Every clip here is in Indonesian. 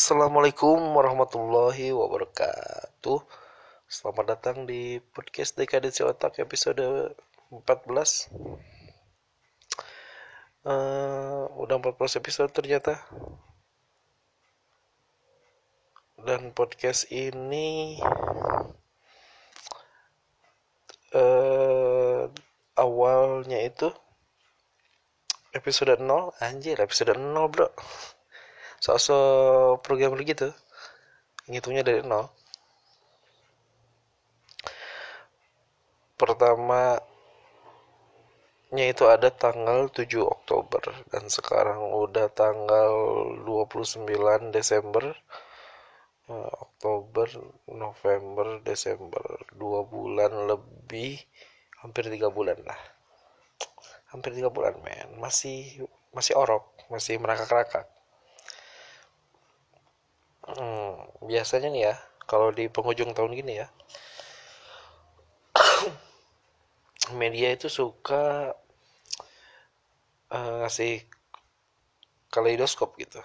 Assalamualaikum warahmatullahi wabarakatuh. Selamat datang di podcast Dekadensi Otak episode 14 uh, Udah 14 episode ternyata. Dan podcast ini uh, Awalnya itu Episode 0 Anjir episode 0 bro sosok programmer gitu. Ngitungnya dari nol. Pertamanya itu ada tanggal 7 Oktober dan sekarang udah tanggal 29 Desember uh, Oktober November Desember. Dua bulan lebih hampir tiga bulan lah. Hampir tiga bulan men. Masih masih orok masih merakak-rakak Hmm, biasanya nih ya, kalau di penghujung tahun gini ya, media itu suka uh, ngasih kaleidoskop gitu.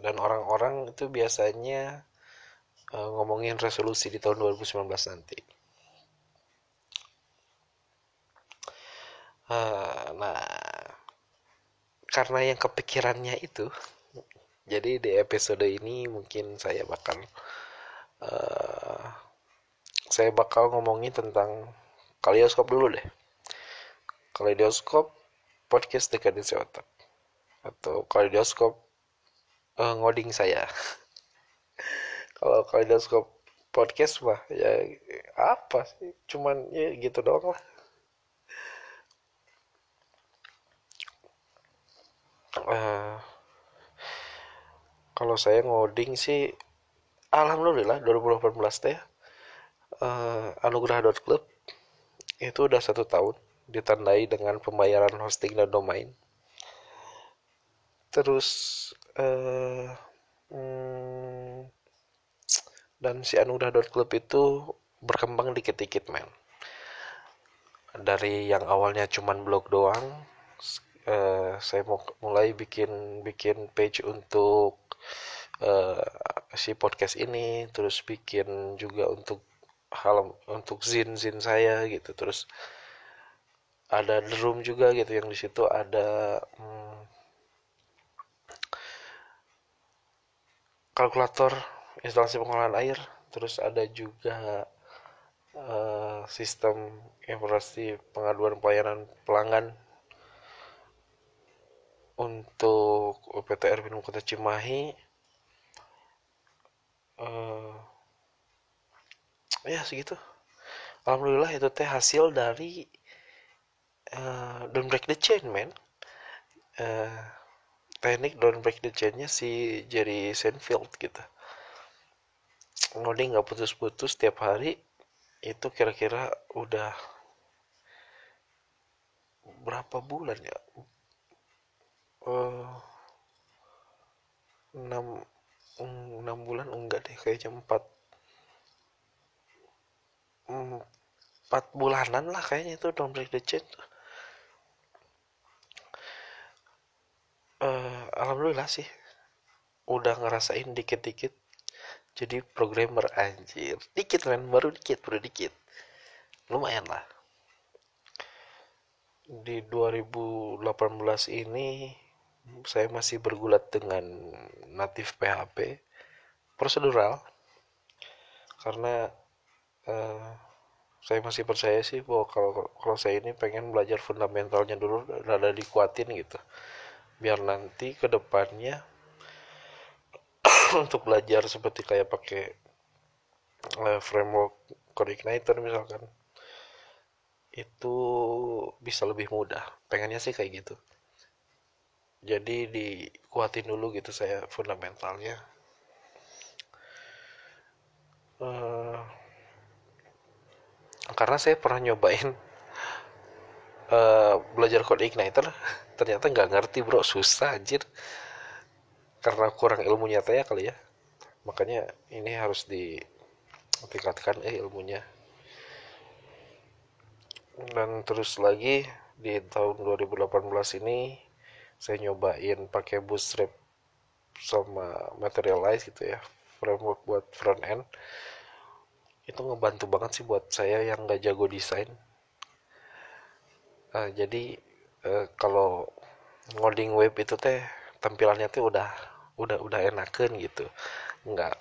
Dan orang-orang itu biasanya uh, ngomongin resolusi di tahun 2019 nanti. Uh, nah, karena yang kepikirannya itu jadi di episode ini mungkin saya bakal uh, saya bakal ngomongin tentang kaleidoskop dulu deh. Kaleidoskop podcast dekadensi otak atau kaleidoskop uh, ngoding saya. Kalau kaleidoskop podcast mah ya apa sih? Cuman ya gitu doang lah. Uh, kalau saya ngoding sih alhamdulillah 2018 teh uh, anugerah.club itu udah satu tahun ditandai dengan pembayaran hosting dan domain. Terus uh, hmm, dan si anugerah.club itu berkembang dikit-dikit men. Dari yang awalnya cuman blog doang uh, saya mau mulai bikin bikin page untuk uh, si podcast ini terus bikin juga untuk hal untuk zin zin saya gitu. Terus ada room juga gitu yang di situ ada hmm, kalkulator instalasi pengolahan air terus ada juga uh, sistem informasi pengaduan pelayanan pelanggan untuk UPTR Minum Kota Cimahi uh, ya segitu. Alhamdulillah itu teh hasil dari uh, don't break the chain man uh, teknik don't break the chainnya si Jerry Seinfeld gitu. Ngoding nggak putus-putus tiap hari itu kira-kira udah berapa bulan ya uh, 6 enam bulan enggak deh kayaknya empat. Empat bulanan lah kayaknya itu don't break the chain. Uh, alhamdulillah sih udah ngerasain dikit-dikit. Jadi programmer anjir. Dikit kan baru dikit baru dikit. Lumayan lah. Di 2018 ini saya masih bergulat dengan natif PHP prosedural. Karena uh, saya masih percaya sih bahwa kalau kalau saya ini pengen belajar fundamentalnya dulu rada dikuatin gitu. Biar nanti ke depannya untuk belajar seperti kayak pakai uh, framework code igniter misalkan itu bisa lebih mudah. Pengennya sih kayak gitu jadi dikuatin dulu gitu saya fundamentalnya. Uh, karena saya pernah nyobain uh, belajar code igniter ternyata nggak ngerti bro. Susah anjir. Karena kurang ilmu nyata ya kali ya. Makanya ini harus ditingkatkan eh ilmunya. Dan terus lagi di tahun 2018 ini saya nyobain pakai bootstrap sama materialize gitu ya framework buat front end. Itu ngebantu banget sih buat saya yang nggak jago desain. Uh, jadi uh, kalau ngoding web itu teh tampilannya tuh udah udah udah enakan gitu. Nggak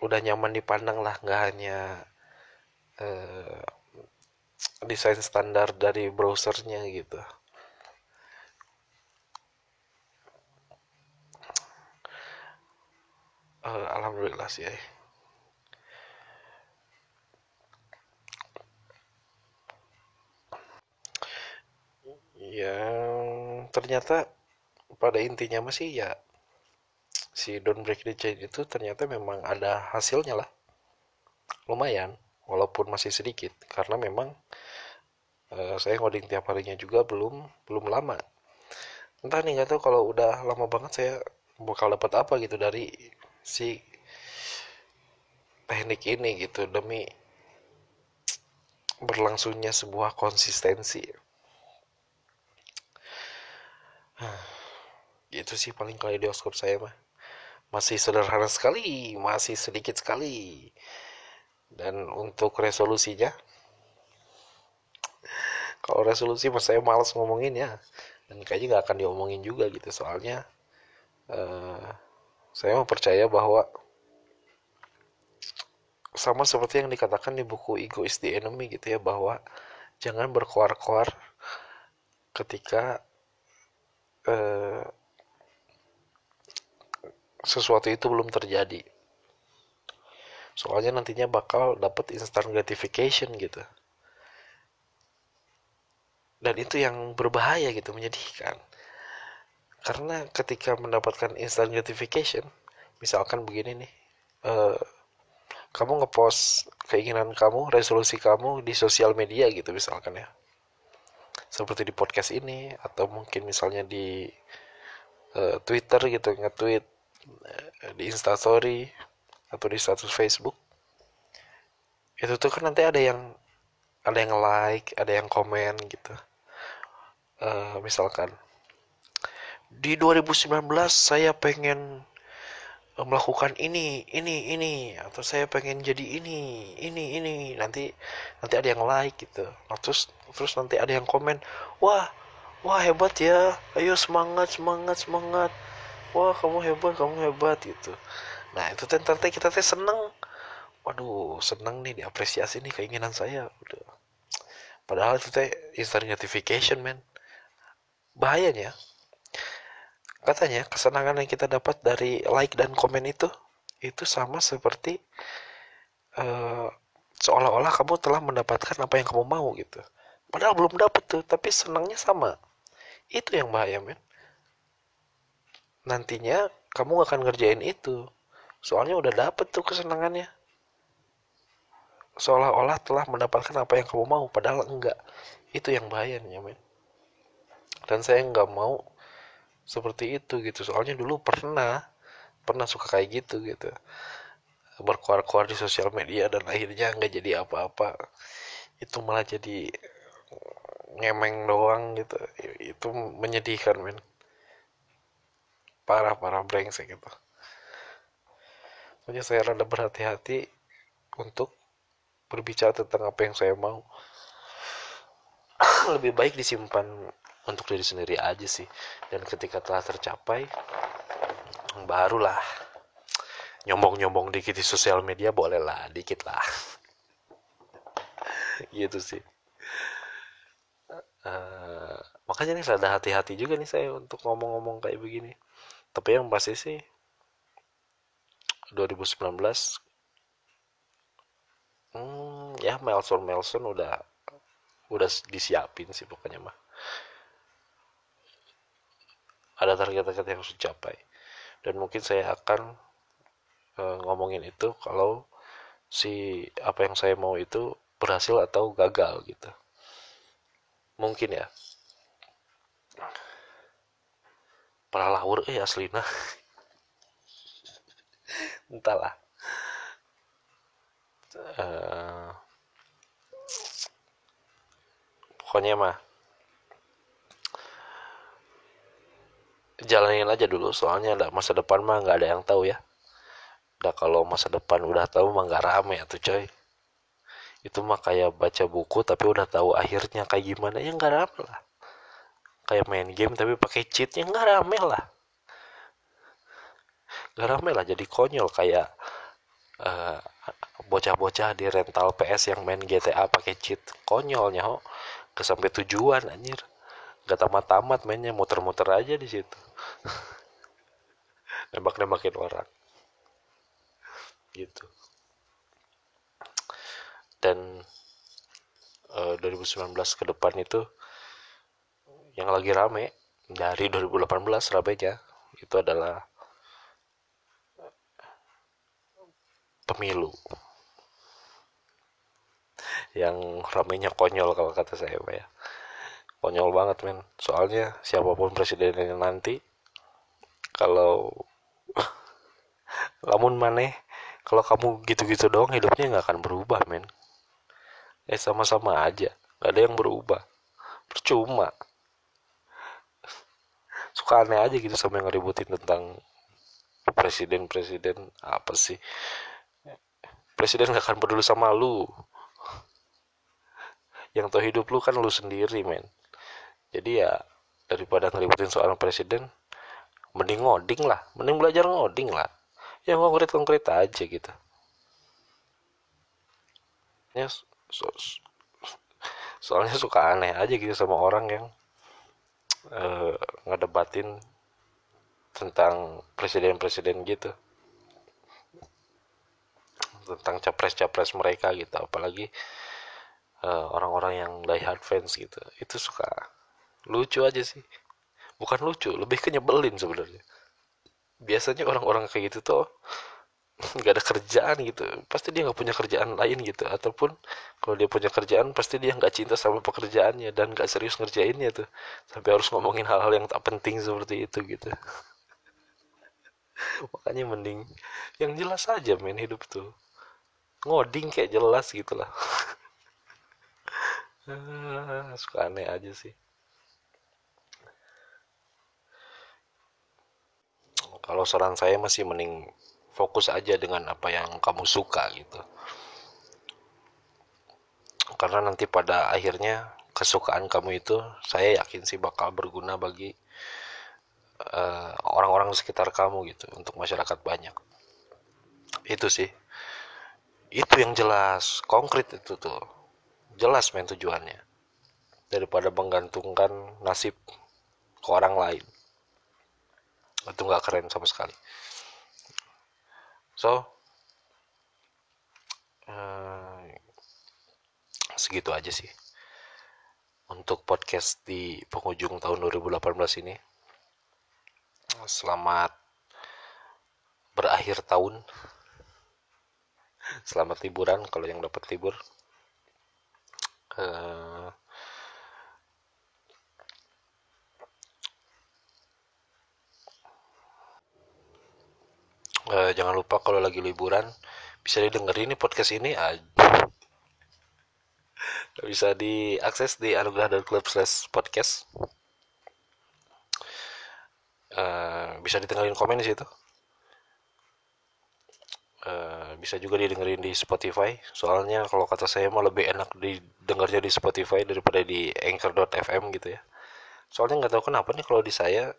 udah nyaman dipandang lah nggak hanya uh, desain standar dari browsernya gitu uh, alhamdulillah sih ya. yang ternyata pada intinya masih ya si Don't Break the Chain itu ternyata memang ada hasilnya lah. Lumayan walaupun masih sedikit. Karena memang uh, saya ngoding tiap harinya juga belum belum lama. Entah nih nggak tahu kalau udah lama banget saya bakal dapat apa gitu dari si teknik ini gitu demi berlangsungnya sebuah konsistensi. Gitu sih paling kaleidoskop saya mah. Masih sederhana sekali masih sedikit sekali. Dan untuk resolusinya kalau resolusi mas saya malas ngomongin ya. Dan kayaknya nggak akan diomongin juga gitu soalnya uh, saya percaya bahwa sama seperti yang dikatakan di buku Ego is the Enemy gitu ya bahwa jangan berkoar-koar ketika uh, sesuatu itu belum terjadi. Soalnya nantinya bakal dapat instant gratification gitu. Dan itu yang berbahaya gitu menyedihkan karena ketika mendapatkan instant gratification misalkan begini nih uh, kamu ngepost keinginan kamu resolusi kamu di sosial media gitu misalkan ya. Seperti di podcast ini atau mungkin misalnya di uh, Twitter gitu nge-tweet uh, di Instastory atau di status Facebook. Itu tuh kan nanti ada yang ada yang like ada yang komen gitu. Uh, misalkan di 2019 saya pengen eh, melakukan ini ini ini atau saya pengen jadi ini ini ini. Nanti nanti ada yang like gitu. Nah, terus terus nanti ada yang komen wah wah hebat ya. Ayo semangat semangat semangat. Wah kamu hebat kamu hebat gitu. Nah itu nanti kita teh seneng. Waduh seneng nih diapresiasi nih keinginan saya. Udah. Padahal itu teh instant gratification man bahayanya katanya kesenangan yang kita dapat dari like dan komen itu itu sama seperti uh, seolah-olah kamu telah mendapatkan apa yang kamu mau gitu. Padahal belum dapat tuh tapi senangnya sama. Itu yang bahaya men. Nantinya kamu akan ngerjain itu. Soalnya udah dapet tuh kesenangannya. Seolah-olah telah mendapatkan apa yang kamu mau padahal enggak. Itu yang bahayanya men. Dan saya nggak mau seperti itu gitu. Soalnya dulu pernah pernah suka kayak gitu gitu. Berkuar-kuar di sosial media dan akhirnya nggak jadi apa-apa. Itu malah jadi ngemeng doang gitu. Itu menyedihkan men. Parah parah brengsek gitu. Makanya saya rada berhati-hati untuk berbicara tentang apa yang saya mau. Lebih baik disimpan untuk diri sendiri aja sih. Dan ketika telah tercapai, barulah nyombong-nyombong dikit di sosial media boleh lah, dikit lah. gitu sih. Uh, makanya nih rada hati-hati juga nih saya untuk ngomong-ngomong kayak begini. Tapi yang pasti sih 2019 hmm, ya Melson Melson udah udah disiapin sih pokoknya mah ada target-target yang harus dicapai. Dan mungkin saya akan e, ngomongin itu kalau si apa yang saya mau itu berhasil atau gagal gitu. Mungkin ya. Para lawur eh aslina entahlah. Uh, pokoknya mah jalanin aja dulu soalnya ada masa depan mah nggak ada yang tahu ya. Nah kalau masa depan udah tahu mah nggak rame tuh coy. Itu mah kayak baca buku tapi udah tahu akhirnya kayak gimana ya nggak rame lah. Kayak main game tapi pakai cheat ya nggak rame lah. Nggak rame lah jadi konyol kayak uh, bocah-bocah di rental PS yang main GTA pakai cheat. Konyolnya ke sampai tujuan anjir nggak tamat-tamat mainnya muter-muter aja di situ. Nembak-nembakin orang. Gitu. Dan uh, 2019 ke depan itu yang lagi rame dari 2018 ramenya itu adalah pemilu. Yang ramenya konyol kalau kata saya ya konyol banget men. Soalnya siapa pun presidennya nanti kalau lamun maneh kalau kamu gitu-gitu dong hidupnya nggak akan berubah men. Eh sama-sama aja. Nggak ada yang berubah. Percuma. Suka aneh aja gitu sama yang ngeributin tentang presiden-presiden apa sih. Presiden gak akan peduli sama lu. Yang tahu hidup lu kan lu sendiri men jadi ya daripada ngeributin soal presiden mending ngoding lah. Mending belajar ngoding lah. Ya konkret-konkret aja gitu. Ya so, soalnya suka aneh aja gitu sama orang yang uh, ngedebatin tentang presiden-presiden gitu. Tentang capres-capres mereka gitu. Apalagi eh, orang-orang uh, yang die hard fans gitu. Itu suka lucu aja sih. Bukan lucu lebih kenyebelin sebenarnya. Biasanya orang-orang kayak gitu tuh nggak ada kerjaan gitu. Pasti dia nggak punya kerjaan lain gitu. Ataupun kalau dia punya kerjaan pasti dia nggak cinta sama pekerjaannya dan nggak serius ngerjainnya tuh. Sampai harus ngomongin hal-hal yang tak penting seperti itu gitu. Makanya mending yang jelas aja main hidup tuh. Ngoding kayak jelas gitu lah. Suka aneh aja sih kalau saran saya masih mending fokus aja dengan apa yang kamu suka gitu. Karena nanti pada akhirnya kesukaan kamu itu saya yakin sih bakal berguna bagi eh, orang-orang uh, sekitar kamu gitu untuk masyarakat banyak. Itu sih. Itu yang jelas. Konkret itu tuh. Jelas main tujuannya. Daripada menggantungkan nasib ke orang lain itu nggak keren sama sekali. So uh, segitu aja sih. Untuk podcast di penghujung tahun 2018 ini selamat berakhir tahun. Selamat liburan kalau yang dapat libur. Uh, uh, jangan lupa kalau lagi liburan bisa didengerin nih podcast ini aja bisa diakses di anugerah.club slash podcast. Uh, bisa didengerin komen di situ. Uh, bisa juga didengerin di Spotify. Soalnya kalau kata saya mah lebih enak didengarnya di Spotify daripada di anchor.fm gitu ya. Soalnya nggak tahu kenapa nih kalau di saya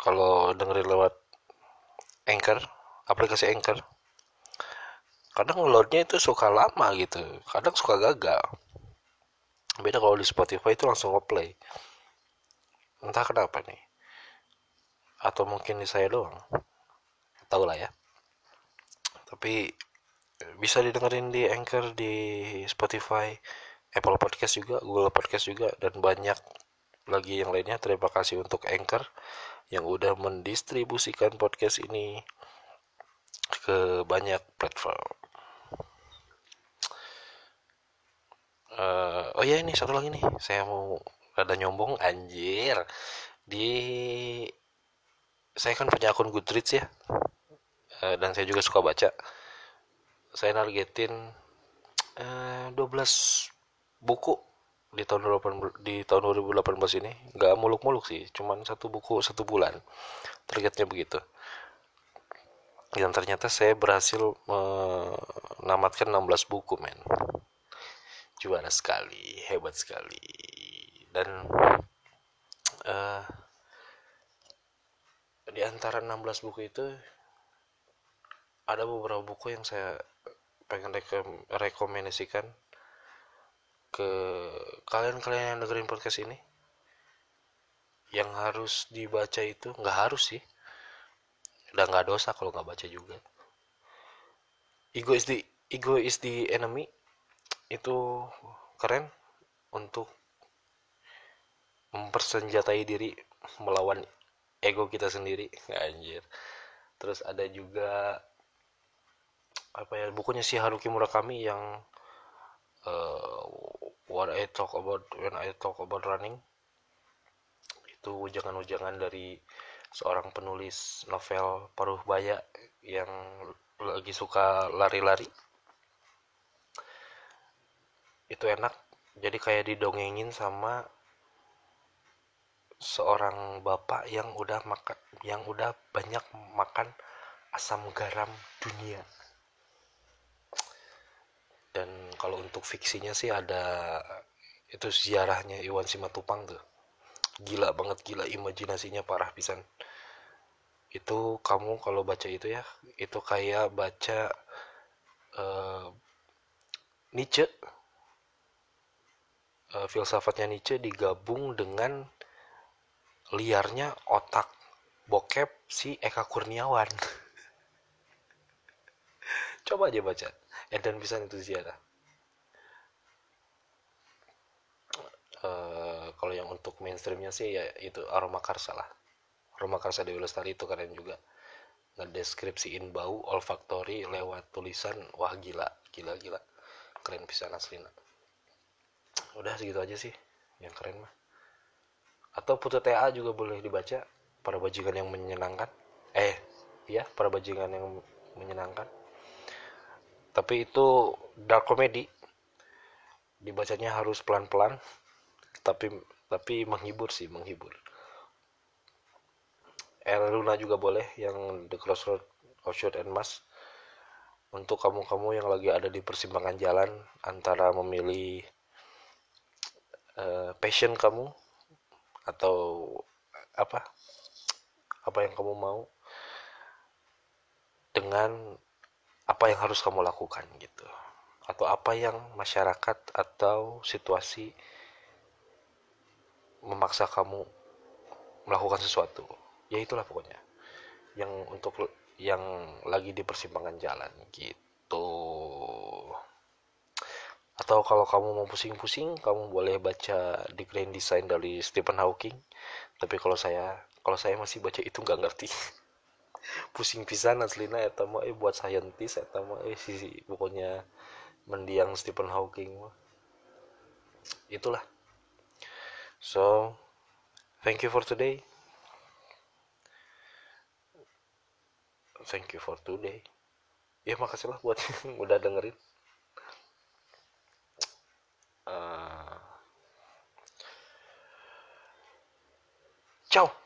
kalau dengerin lewat anchor aplikasi Anchor. Kadang ngeloadnya itu suka lama gitu kadang suka gagal. Beda kalau di Spotify itu langsung ngeplay. Entah kenapa nih. Atau mungkin di saya doang. Tahu lah ya. Tapi bisa didengerin di Anchor di Spotify Apple Podcast juga Google Podcast juga dan banyak lagi yang lainnya. Terima kasih untuk Anchor yang udah mendistribusikan podcast ini ke banyak platform. Uh, oh ya ini satu lagi nih, saya mau rada nyombong anjir. Di saya kan punya akun Goodreads ya, uh, dan saya juga suka baca. Saya nargetin uh, eh, 12 buku di tahun 18, di tahun 2018 ini. Nggak muluk-muluk sih cuman satu buku satu bulan. Targetnya begitu dan ternyata saya berhasil menamatkan 16 buku men. Juara sekali hebat sekali. Dan uh, di antara 16 buku itu ada beberapa buku yang saya pengen rekom rekomendasikan ke kalian-kalian yang dengerin podcast ini. Yang harus dibaca itu nggak harus sih udah nggak dosa kalau nggak baca juga. Ego is the ego is the enemy. Itu keren untuk mempersenjatai diri melawan ego kita sendiri. Anjir. Terus ada juga apa ya bukunya si Haruki Murakami yang uh, what I talk about when I talk about running. Itu ujangan-ujangan dari seorang penulis novel paruh baya yang lagi suka lari-lari. Itu enak. Jadi kayak didongengin sama seorang bapak yang udah makan yang udah banyak makan asam garam dunia. Dan kalau untuk fiksinya sih ada itu sejarahnya Iwan Simatupang tuh gila banget gila imajinasinya parah pisan. Itu kamu kalau baca itu ya itu kayak baca uh, Nietzsche. Uh, filsafatnya Nietzsche digabung dengan liarnya otak bokep si Eka Kurniawan. Coba aja baca. Edan bisa itu ziarah uh, kalau yang untuk mainstreamnya sih ya itu aroma karsa lah. Aroma karsa Dewi Lestari itu keren juga. Ngedeskripsiin bau olfaktori lewat tulisan wah gila gila gila. Keren bisa aslina udah segitu aja sih yang keren mah. Atau putu TA juga boleh dibaca para bajingan yang menyenangkan. Eh ya para bajingan yang menyenangkan. Tapi itu dark comedy. Dibacanya harus pelan-pelan tapi tapi menghibur sih menghibur. El Luna juga boleh yang The Crossroad of Shoot and Mass untuk kamu-kamu yang lagi ada di persimpangan jalan antara memilih uh, passion kamu atau apa apa yang kamu mau dengan apa yang harus kamu lakukan gitu. Atau apa yang masyarakat atau situasi memaksa kamu melakukan sesuatu. Ya itulah pokoknya. Yang untuk yang lagi di persimpangan jalan gitu. Atau kalau kamu mau pusing-pusing kamu boleh baca The Grand Design dari Stephen Hawking. Tapi kalau saya kalau saya masih baca itu nggak ngerti. Pusing pisan aslina eta mah eh buat scientist eta mah eh si, si pokoknya mendiang Stephen Hawking itulah So, thank you for today. Thank you for today. Ya makasih lah buat yang udah dengerin. Uh, ciao.